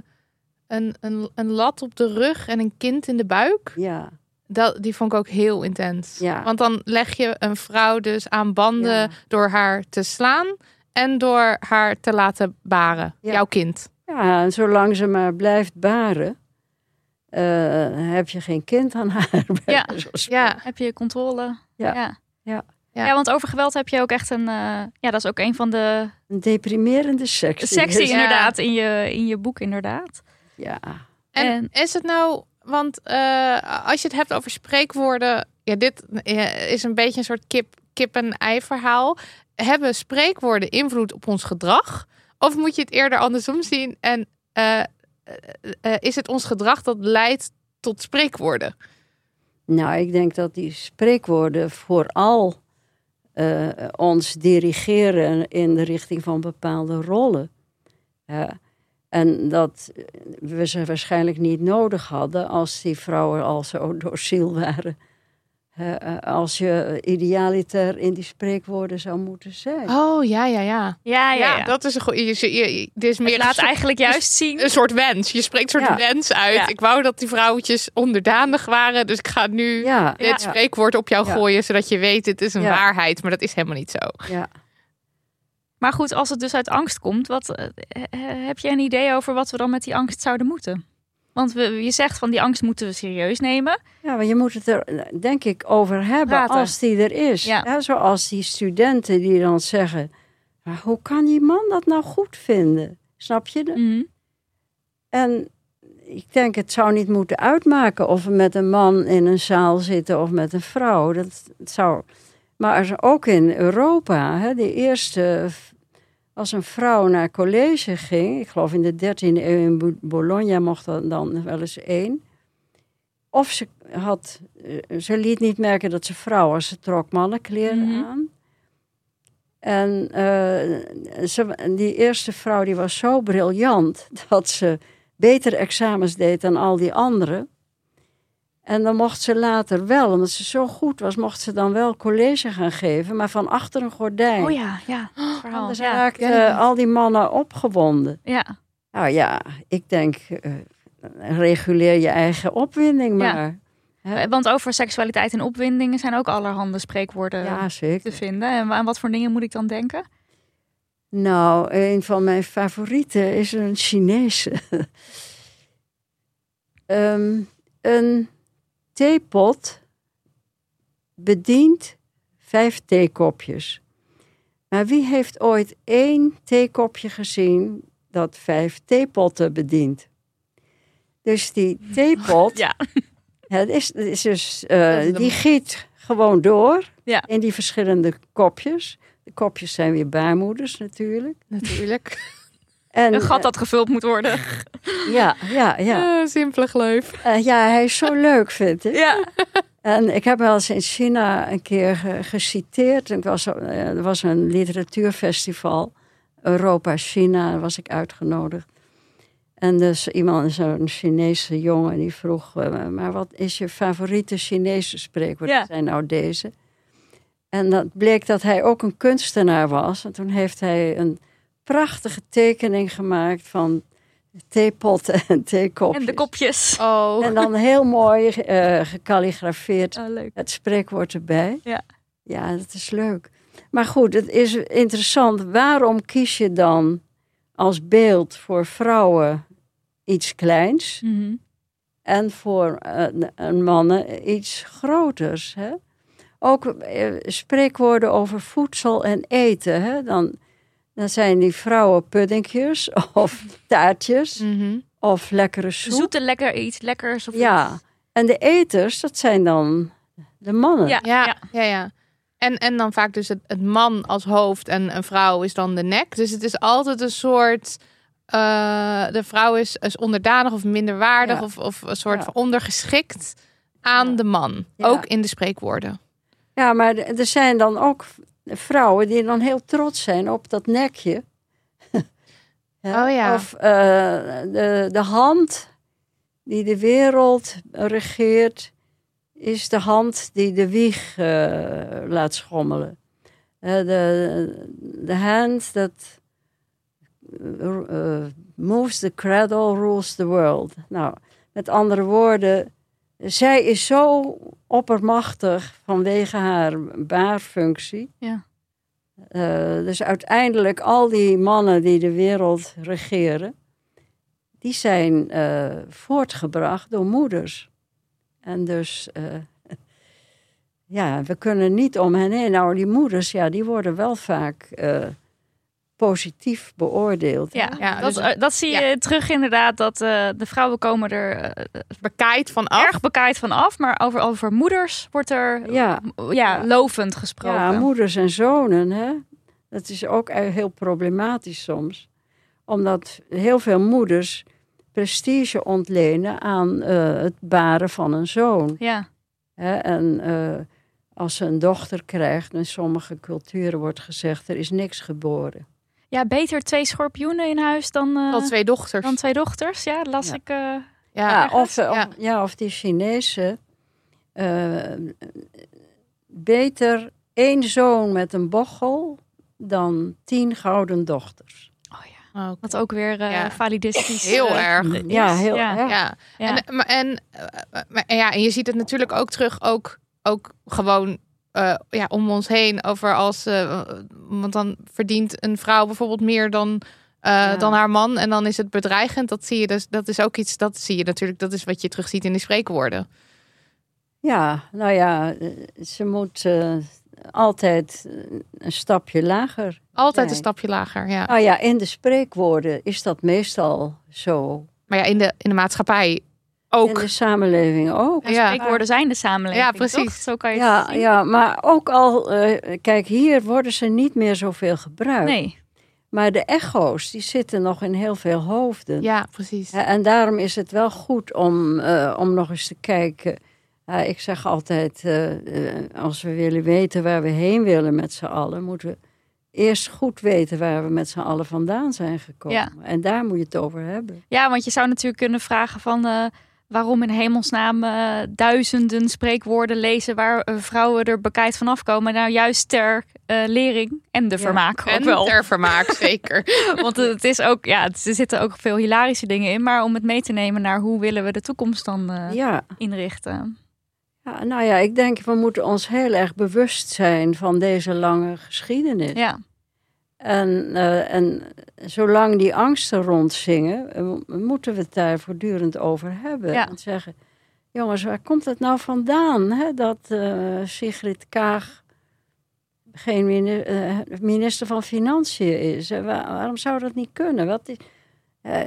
een, een, een lat op de rug en een kind in de buik. Ja, Dat, die vond ik ook heel intens. Ja. Want dan leg je een vrouw dus aan banden Ja. door haar te slaan en door haar te laten baren. Ja. Jouw kind. Ja, en zolang ze maar blijft baren, eh, heb je geen kind aan haar. Ja. Ja, Heb je controle? Ja. Ja. Ja. Ja. Ja, want over geweld heb je ook echt een... eh, ja, dat is ook een van de Een deprimerende seks. sectie Ja. inderdaad in je, in je boek inderdaad. Ja, En, En- is het nou, want eh, als je het hebt over spreekwoorden, ja, dit is een beetje een soort kip, en ei verhaal. Hebben spreekwoorden invloed op ons gedrag? Of moet je het eerder andersom zien? En eh, eh, is het ons gedrag dat leidt tot spreekwoorden? nou, ik denk dat die spreekwoorden vooral ons dirigeren in de richting van bepaalde rollen. En dat we ze waarschijnlijk niet nodig hadden als die vrouwen al zo dociel waren. Eh, als je idealiter in die spreekwoorden zou moeten zijn. Oh ja, ja, ja. Ja, ja, ja. dat is een goed. Je, je, je- dit is meer Het laat soort- eigenlijk juist zien. een soort wens. Je spreekt een soort Ja. wens uit. Ja. Ik wou dat die vrouwtjes onderdanig waren, dus ik ga nu Ja, dit ja, spreekwoord op jou Ja. gooien, zodat je weet het is een Ja. waarheid, maar dat is helemaal niet zo. ja. Maar goed, als het dus uit angst komt, wat, eh, eh, heb je een idee over wat we dan met die angst zouden moeten? Want we, je zegt van die angst moeten we serieus nemen. Ja, maar je moet het er, denk ik, over hebben Praten. als die er is. Ja. Ja, zoals die studenten die dan zeggen... Maar hoe kan die man dat nou goed vinden? Snap je? Mhm. En ik denk, het zou niet moeten uitmaken... of we met een man in een zaal zitten of met een vrouw. Dat zou... Maar ook in Europa, hè, de eerste... Als een vrouw naar college ging... ik geloof in de 13e eeuw in Bo- Bologna mocht dat dan wel eens één... Of ze, had, eh, ze liet niet merken dat ze vrouw was. Ze trok mannenkleren Mhm. aan. En eh, ze, die eerste vrouw die was zo briljant dat ze beter examens deed dan al die anderen. En dan mocht ze later wel, omdat ze zo goed was, mocht ze dan wel college gaan geven, maar van achter een gordijn. Oh ja, ja. het verhaal. Anders Ja. raakten al die mannen opgewonden. ja. Nou ja, ik denk, eh, reguleer je eigen opwinding Ja. maar. Eh, Want over seksualiteit en opwindingen zijn ook allerhande spreekwoorden Ja, zeker. te vinden. En aan wat voor dingen moet ik dan denken? Nou, een van mijn favorieten is een Chinese. Ehm, een theepot bedient vijf theekopjes. Maar wie heeft ooit één theekopje gezien dat vijf theepotten bedient? Dus die theepot, Ja. het is, het is dus, eh, die giet gewoon door Ja. in die verschillende kopjes. De kopjes zijn weer baarmoeders natuurlijk. Natuurlijk. En, Een gat dat gevuld moet worden. Ja, ja, ja. Eh, simpele gleuf. Eh, ja, hij is zo leuk, vind ik. Ja. En ik heb wel eens in China een keer ge- geciteerd. Ik was, eh, er was een literatuurfestival, Europa-China, daar was ik uitgenodigd. En dus iemand, zo'n Chinese jongen, die vroeg... eh, maar wat is je favoriete Chinese spreekwoord? Ja. Zijn nou deze. En dat bleek dat hij ook een kunstenaar was. En toen heeft hij een prachtige tekening gemaakt van theepotten en theekopjes. En de kopjes. Oh. En dan heel mooi gekalligrafeerd Oh, leuk. het spreekwoord erbij. Ja. Ja, dat is leuk. Maar goed, het is interessant. Waarom kies je dan als beeld voor vrouwen iets kleins Mhm. en voor eh, een mannen iets groters? Hè? Ook eh, spreekwoorden over voedsel en eten. Hè? Dan, dan zijn die vrouwen puddingjes of taartjes Mhm. of lekkere soep. Zoete lekker iets, lekkers. Of Ja, en de eters, dat zijn dan de mannen. Ja. Ja, ja, ja. En, en dan vaak dus het, het man als hoofd en een vrouw is dan de nek. Dus het is altijd een soort... eh, de vrouw is, is onderdanig of minderwaardig Ja. of, of een soort van ondergeschikt aan Ja. de man. Ja. Ook in de spreekwoorden. Ja, maar er zijn dan ook vrouwen die dan heel trots zijn op dat nekje. Oh ja. Of eh, de, de hand die de wereld regeert, is de hand die de wieg eh, laat schommelen. Eh, de, de hand that eh, moves the cradle rules the world. Nou, met andere woorden, zij is zo oppermachtig vanwege haar baarfunctie. Ja. Eh, dus uiteindelijk al die mannen die de wereld regeren, die zijn eh, voortgebracht door moeders. En dus, eh, ja, we kunnen niet om hen heen. Nou, die moeders, ja, die worden wel vaak positief beoordeeld. Ja, Ja, dat, dus- eh, dat zie je terug inderdaad. Dat eh, de vrouwen komen er eh, Bekijkt van af. erg bekaaid van af. Maar over, over moeders wordt er Ja. ja, lovend gesproken. Ja, moeders en zonen, hè. Dat is ook heel problematisch soms. Omdat heel veel moeders prestige ontlenen aan eh, het baren van een zoon. ja. Hè? En eh, als ze een dochter krijgt, in sommige culturen wordt gezegd, er is niks geboren. Ja, beter twee schorpioenen in huis dan, eh, Al twee dochters. dan twee dochters. Ja, las Ja. ik. eh, ja, Ja, of, ja. of, ja, of die Chinezen. eh, beter één zoon met een bochel dan tien gouden dochters. Oh, oké. wat ook weer eh Ja. validistisch Heel erg. is. Ja, heel ja. erg. Ja. Ja. En, maar, en, maar, ja, en je ziet het natuurlijk ook terug, ook, ook gewoon eh, ja, om ons heen. Over als, eh, want dan verdient een vrouw bijvoorbeeld meer dan, eh, Ja. dan haar man. En dan is het bedreigend. Dat zie je dus. Dat is ook iets, dat zie je natuurlijk. Dat is wat je terugziet in die spreekwoorden. Ja, nou ja, ze moet altijd een stapje lager. Altijd een stapje lager. Ja. Nou ja, in de spreekwoorden is dat meestal zo. Maar ja, in de, in de maatschappij ook. In de samenleving ook. Ja. spreekwoorden zijn de samenleving. Ja, precies. toch? Zo kan je het Ja, zien. ja, maar ook al, eh, kijk, hier worden ze niet meer zoveel gebruikt. Nee. Maar de echo's, die zitten nog in heel veel hoofden. Ja, precies. En daarom is het wel goed om, eh, om nog eens te kijken. Ik zeg altijd, eh, als we willen weten waar we heen willen met z'n allen, moeten we eerst goed weten waar we met z'n allen vandaan zijn gekomen. Ja. En daar moet je het over hebben. Ja, want je zou natuurlijk kunnen vragen van eh, waarom in hemelsnaam eh, duizenden spreekwoorden lezen waar eh, vrouwen er bekijkt van afkomen. Nou, juist ter eh, lering en de Ja. vermaak ook En wel. ter vermaak, zeker. Want het is ook, ja, er zitten ook veel hilarische dingen in. Maar om het mee te nemen naar hoe willen we de toekomst dan Ja. inrichten. ja, nou ja, ik denk we moeten ons heel erg bewust zijn van deze lange geschiedenis. Ja, En, eh, en zolang die angsten rondzingen, eh, moeten we het daar voortdurend over hebben. Ja. En zeggen, jongens, waar komt het nou vandaan? Hè? Dat eh, Sigrid Kaag geen mini- minister van Financiën is. Waar- waarom zou dat niet kunnen? Wat is-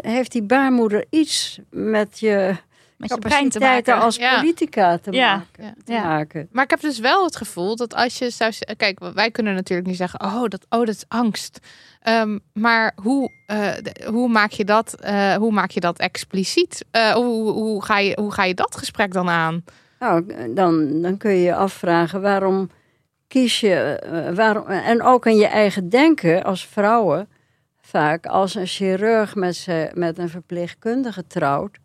heeft die baarmoeder iets met je Met je brein te capaciteiten maken. als Ja. politica te, Ja. maken, Ja. te Ja. maken? Maar ik heb dus wel het gevoel dat als je zou... Kijk, wij kunnen natuurlijk niet zeggen... Oh, dat, oh, dat is angst. Ehm, maar hoe, eh, hoe, maak je dat, eh, hoe maak je dat expliciet? Eh, hoe, hoe, ga je, hoe ga je dat gesprek dan aan? Nou, dan, dan kun je je afvragen waarom kies je, waarom, en ook in je eigen denken als vrouwen, vaak als een chirurg met, ze, met een verpleegkundige trouwt.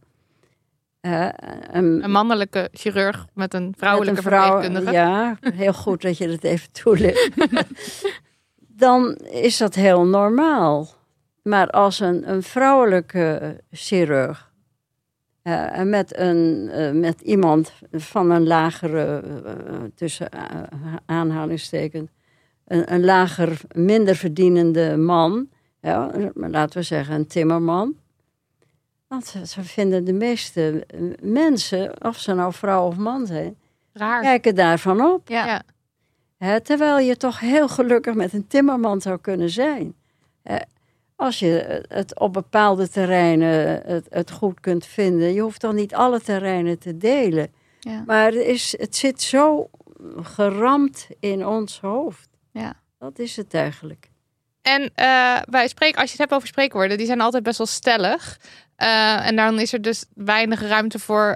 Een, Een mannelijke chirurg met een vrouwelijke met een vrouw- verpleegkundige. Ja, heel goed dat je dat even toelicht. dan is dat heel normaal. Maar als een, een vrouwelijke chirurg en met, een, eh, met iemand van een lagere, eh, tussen eh, aanhalingstekens, een, een lager, minder verdienende man, ja, laten we zeggen een timmerman. Want ze, ze vinden de meeste eh, mensen, of ze nou vrouw of man zijn, Raar. kijken daarvan op. Ja. Terwijl je toch heel gelukkig met een timmerman zou kunnen zijn. Hè, als je het op bepaalde terreinen het, het goed kunt vinden. Je hoeft dan niet alle terreinen te delen. Ja. Maar het, is, het zit zo geramd in ons hoofd. Ja. Dat is het eigenlijk. En eh, bij als je het hebt over spreekwoorden, die zijn altijd best wel stellig. Eh, en dan is er dus weinig ruimte voor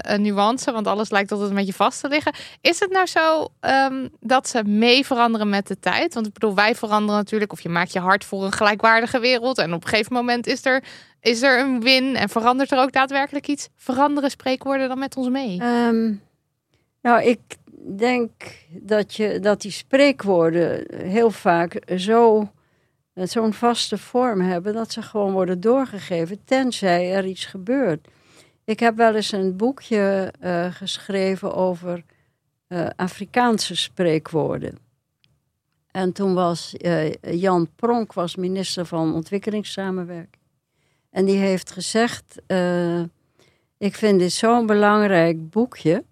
een nuance, want alles lijkt altijd een beetje vast te liggen. Is het nou zo ehm, dat ze mee veranderen met de tijd? Want ik bedoel, wij veranderen natuurlijk, of je maakt je hard voor een gelijkwaardige wereld. En op een gegeven moment is er, is er een win en verandert er ook daadwerkelijk iets. Veranderen spreekwoorden dan met ons mee? Ehm, nou, ik denk dat, je, dat die spreekwoorden heel vaak zo, zo'n vaste vorm hebben dat ze gewoon worden doorgegeven, tenzij er iets gebeurt. Ik heb wel eens een boekje eh, geschreven over eh, Afrikaanse spreekwoorden. En toen was eh, Jan Pronk was minister van Ontwikkelingssamenwerking. En die heeft gezegd: Ik vind dit zo'n belangrijk boekje.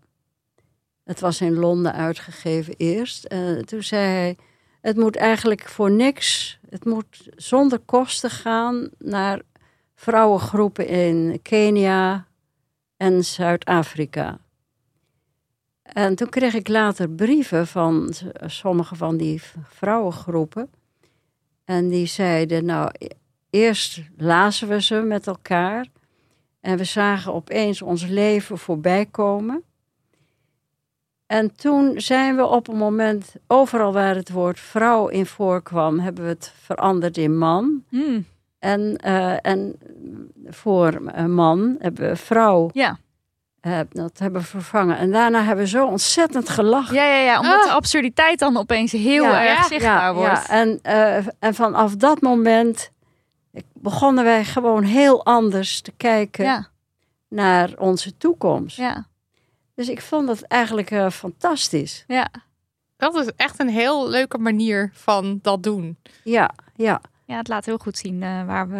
Het was in Londen uitgegeven eerst. En toen zei hij: Het moet eigenlijk voor niks, het moet zonder kosten gaan naar vrouwengroepen in Kenia en Zuid-Afrika. En toen kreeg ik later brieven van sommige van die vrouwengroepen. En die zeiden, nou, e- eerst lazen we ze met elkaar. En we zagen opeens ons leven voorbij komen. En toen zijn we op een moment, overal waar het woord vrouw in voorkwam, hebben we het veranderd in man. Hmm. En, eh, en voor een man hebben we vrouw Ja. eh, dat hebben we vervangen. En daarna hebben we zo ontzettend gelachen. Ja, ja, ja, omdat Ah. de absurditeit dan opeens heel Ja, erg ja, zichtbaar wordt. Ja, en, eh, en vanaf dat moment begonnen wij gewoon heel anders te kijken naar onze toekomst. ja, Dus ik vond dat eigenlijk eh, fantastisch. ja. Dat is echt een heel leuke manier van dat doen. Ja, ja. Ja, het laat heel goed zien eh, waar we,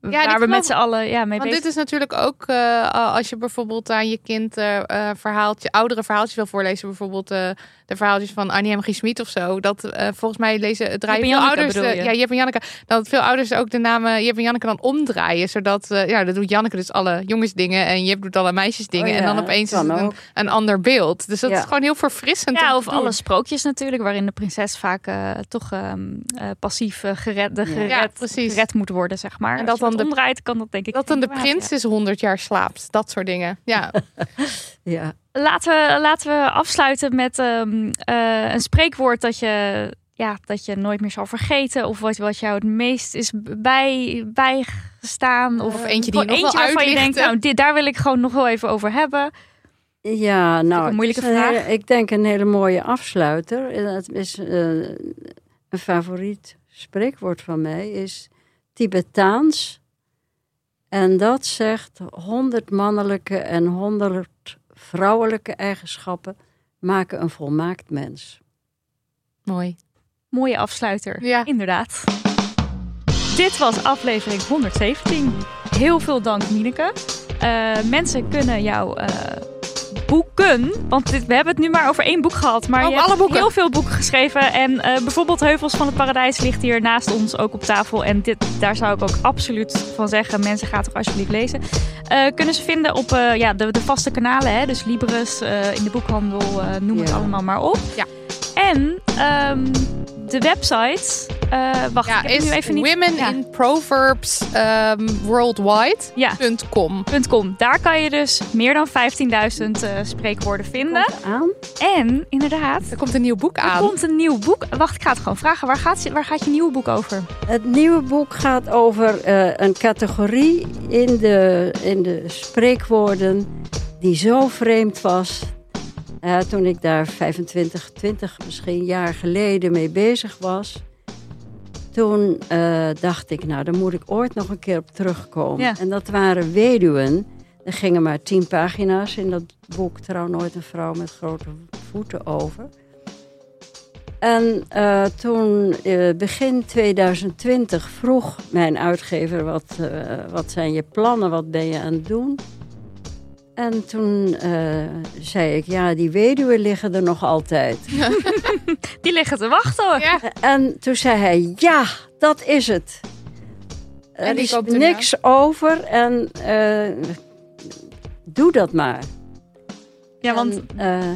ik waar we geloof- met z'n allen ja, mee Want bezig dit is natuurlijk ook eh, als je bijvoorbeeld aan je kind eh, verhaaltje, oudere verhaaltjes wil voorlezen. Bijvoorbeeld eh, de verhaaltjes van Annie M. G. Smit of zo. Dat eh, volgens mij lezen, draaien en veel Janneke ouders. eh, je? ja, Jep en Janneke. Dat veel ouders ook de namen Jep en Janneke dan omdraaien. Zodat, eh, ja, dat doet Janneke dus alle jongensdingen. En Jep doet alle meisjesdingen. Oh en dan opeens is het een, een ander beeld. Dus dat Ja. is gewoon heel verfrissend. Ja, of doen. alle sprookjes natuurlijk, waarin de prinses vaak toch ehm, eh, passief gered, de gered, Ja, precies. gered moet worden, zeg maar. En dat dan de- omdraait, kan dat denk ik. Dat dan de prins is 100 jaar slaapt. Dat soort dingen. Ja. ja. Laten we, laten we afsluiten met ehm, eh, een spreekwoord dat je, ja, dat je nooit meer zal vergeten. Of wat, wat jou het meest is bij, bijgestaan. Of, Of eentje die je nog eentje waarvan je denkt, nou, dit, daar wil ik gewoon nog wel even over hebben. Ja, nou, een moeilijke vraag. hele- ik denk een hele mooie afsluiter. En Het is eh, een favoriet spreekwoord van mij is Tibetaans. En dat zegt 100 mannelijke en 100 vrouwelijke eigenschappen maken een volmaakt mens. Mooi. Mooie afsluiter, Ja. inderdaad. Dit was aflevering 117. Heel veel dank, Mineke. Eh, mensen kunnen jou eh, Want dit, we hebben het nu maar over één boek gehad. Maar je hebt boeken. heel veel boeken geschreven. En eh, bijvoorbeeld Heuvels van het Paradijs ligt hier naast ons ook op tafel. En dit, daar zou ik ook absoluut van zeggen. Mensen, gaan toch alsjeblieft lezen. Eh, kunnen ze vinden op eh, ja, de, de vaste kanalen. Hè? Dus Libris, in de boekhandel, noem het allemaal maar op. Ja. En ehm, de website... eh, wacht, Ja, ik heb is nu even niet... Women ja. in Proverbs ehm, Worldwide. Ja, .com. .com. Daar kan je dus meer dan 15.000 eh, spreekwoorden vinden. Komt aan. En inderdaad, Er komt een nieuw boek er aan. komt een nieuw boek. Wacht, ik ga het gewoon vragen. Waar gaat, waar gaat je nieuwe boek over? Het nieuwe boek gaat over eh, een categorie in de, in de spreekwoorden die zo vreemd was. eh, toen ik daar 25, 20 misschien jaar geleden mee bezig was. Toen eh, dacht ik, nou, daar moet ik ooit nog een keer op terugkomen. Ja. En dat waren weduwen. Er gingen maar tien pagina's in dat boek. Trouw nooit een vrouw met grote voeten over. En eh, toen, eh, begin 2020, vroeg mijn uitgever: wat, wat zijn je plannen, wat ben je aan het doen? En toen eh, zei ik: Ja, die weduwen liggen er nog altijd. Die liggen te wachten hoor. Ja, En toen zei hij: Ja, dat is het. En Er is niks over en eh, doe dat maar. Ja, want En, eh,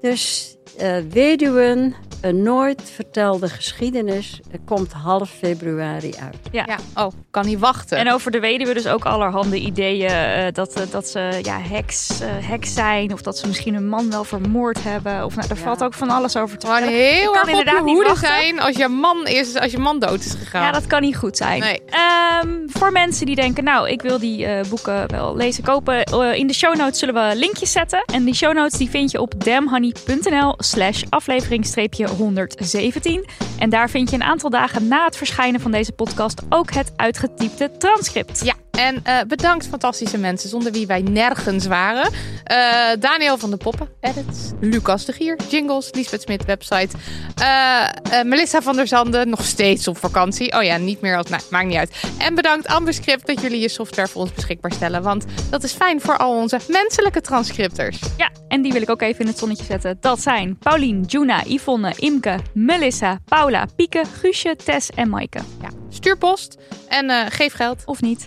dus eh, weduwen, een nooit vertelde geschiedenis, komt half februari uit. ja. ja. Oh, kan niet wachten. En over de weduwe dus ook allerhande ideeën. eh, dat, eh, dat ze ja, heks, eh, heks zijn. Of dat ze misschien een man wel vermoord hebben. Of nou, er Ja. valt ook van alles over te vertellen. heel kan erg op je inderdaad niet wachten. zijn als je man is, als je man dood is gegaan. Ja, dat kan niet goed zijn. Nee. Ehm, voor mensen die denken, nou, ik wil die eh, boeken wel lezen, kopen. eh, in de show notes zullen we linkjes zetten. En die show notes die vind je op damhoney.nl slash aflevering-117. En daar vind je een aantal dagen na het verschijnen van deze podcast ook het uitgetypte transcript. Ja, en eh, bedankt fantastische mensen zonder wie wij nergens waren. Eh, Daniel van de Poppen, edits. Lucas de Gier, jingles. Lisbeth Smit, website. Eh, Melissa van der Zanden, nog steeds op vakantie. Oh ja, niet meer als... Nou, maakt niet uit. En bedankt Ambascript dat jullie je software voor ons beschikbaar stellen. Want dat is fijn voor al onze menselijke transcripters. Ja, en die wil ik ook even in het zonnetje zetten. Dat zijn Paulien, Juna, Yvonne, Imke, Melissa, Paula, Pieke, Guusje, Tess en Maaike. Ja, stuur post en geef geld. Of niet.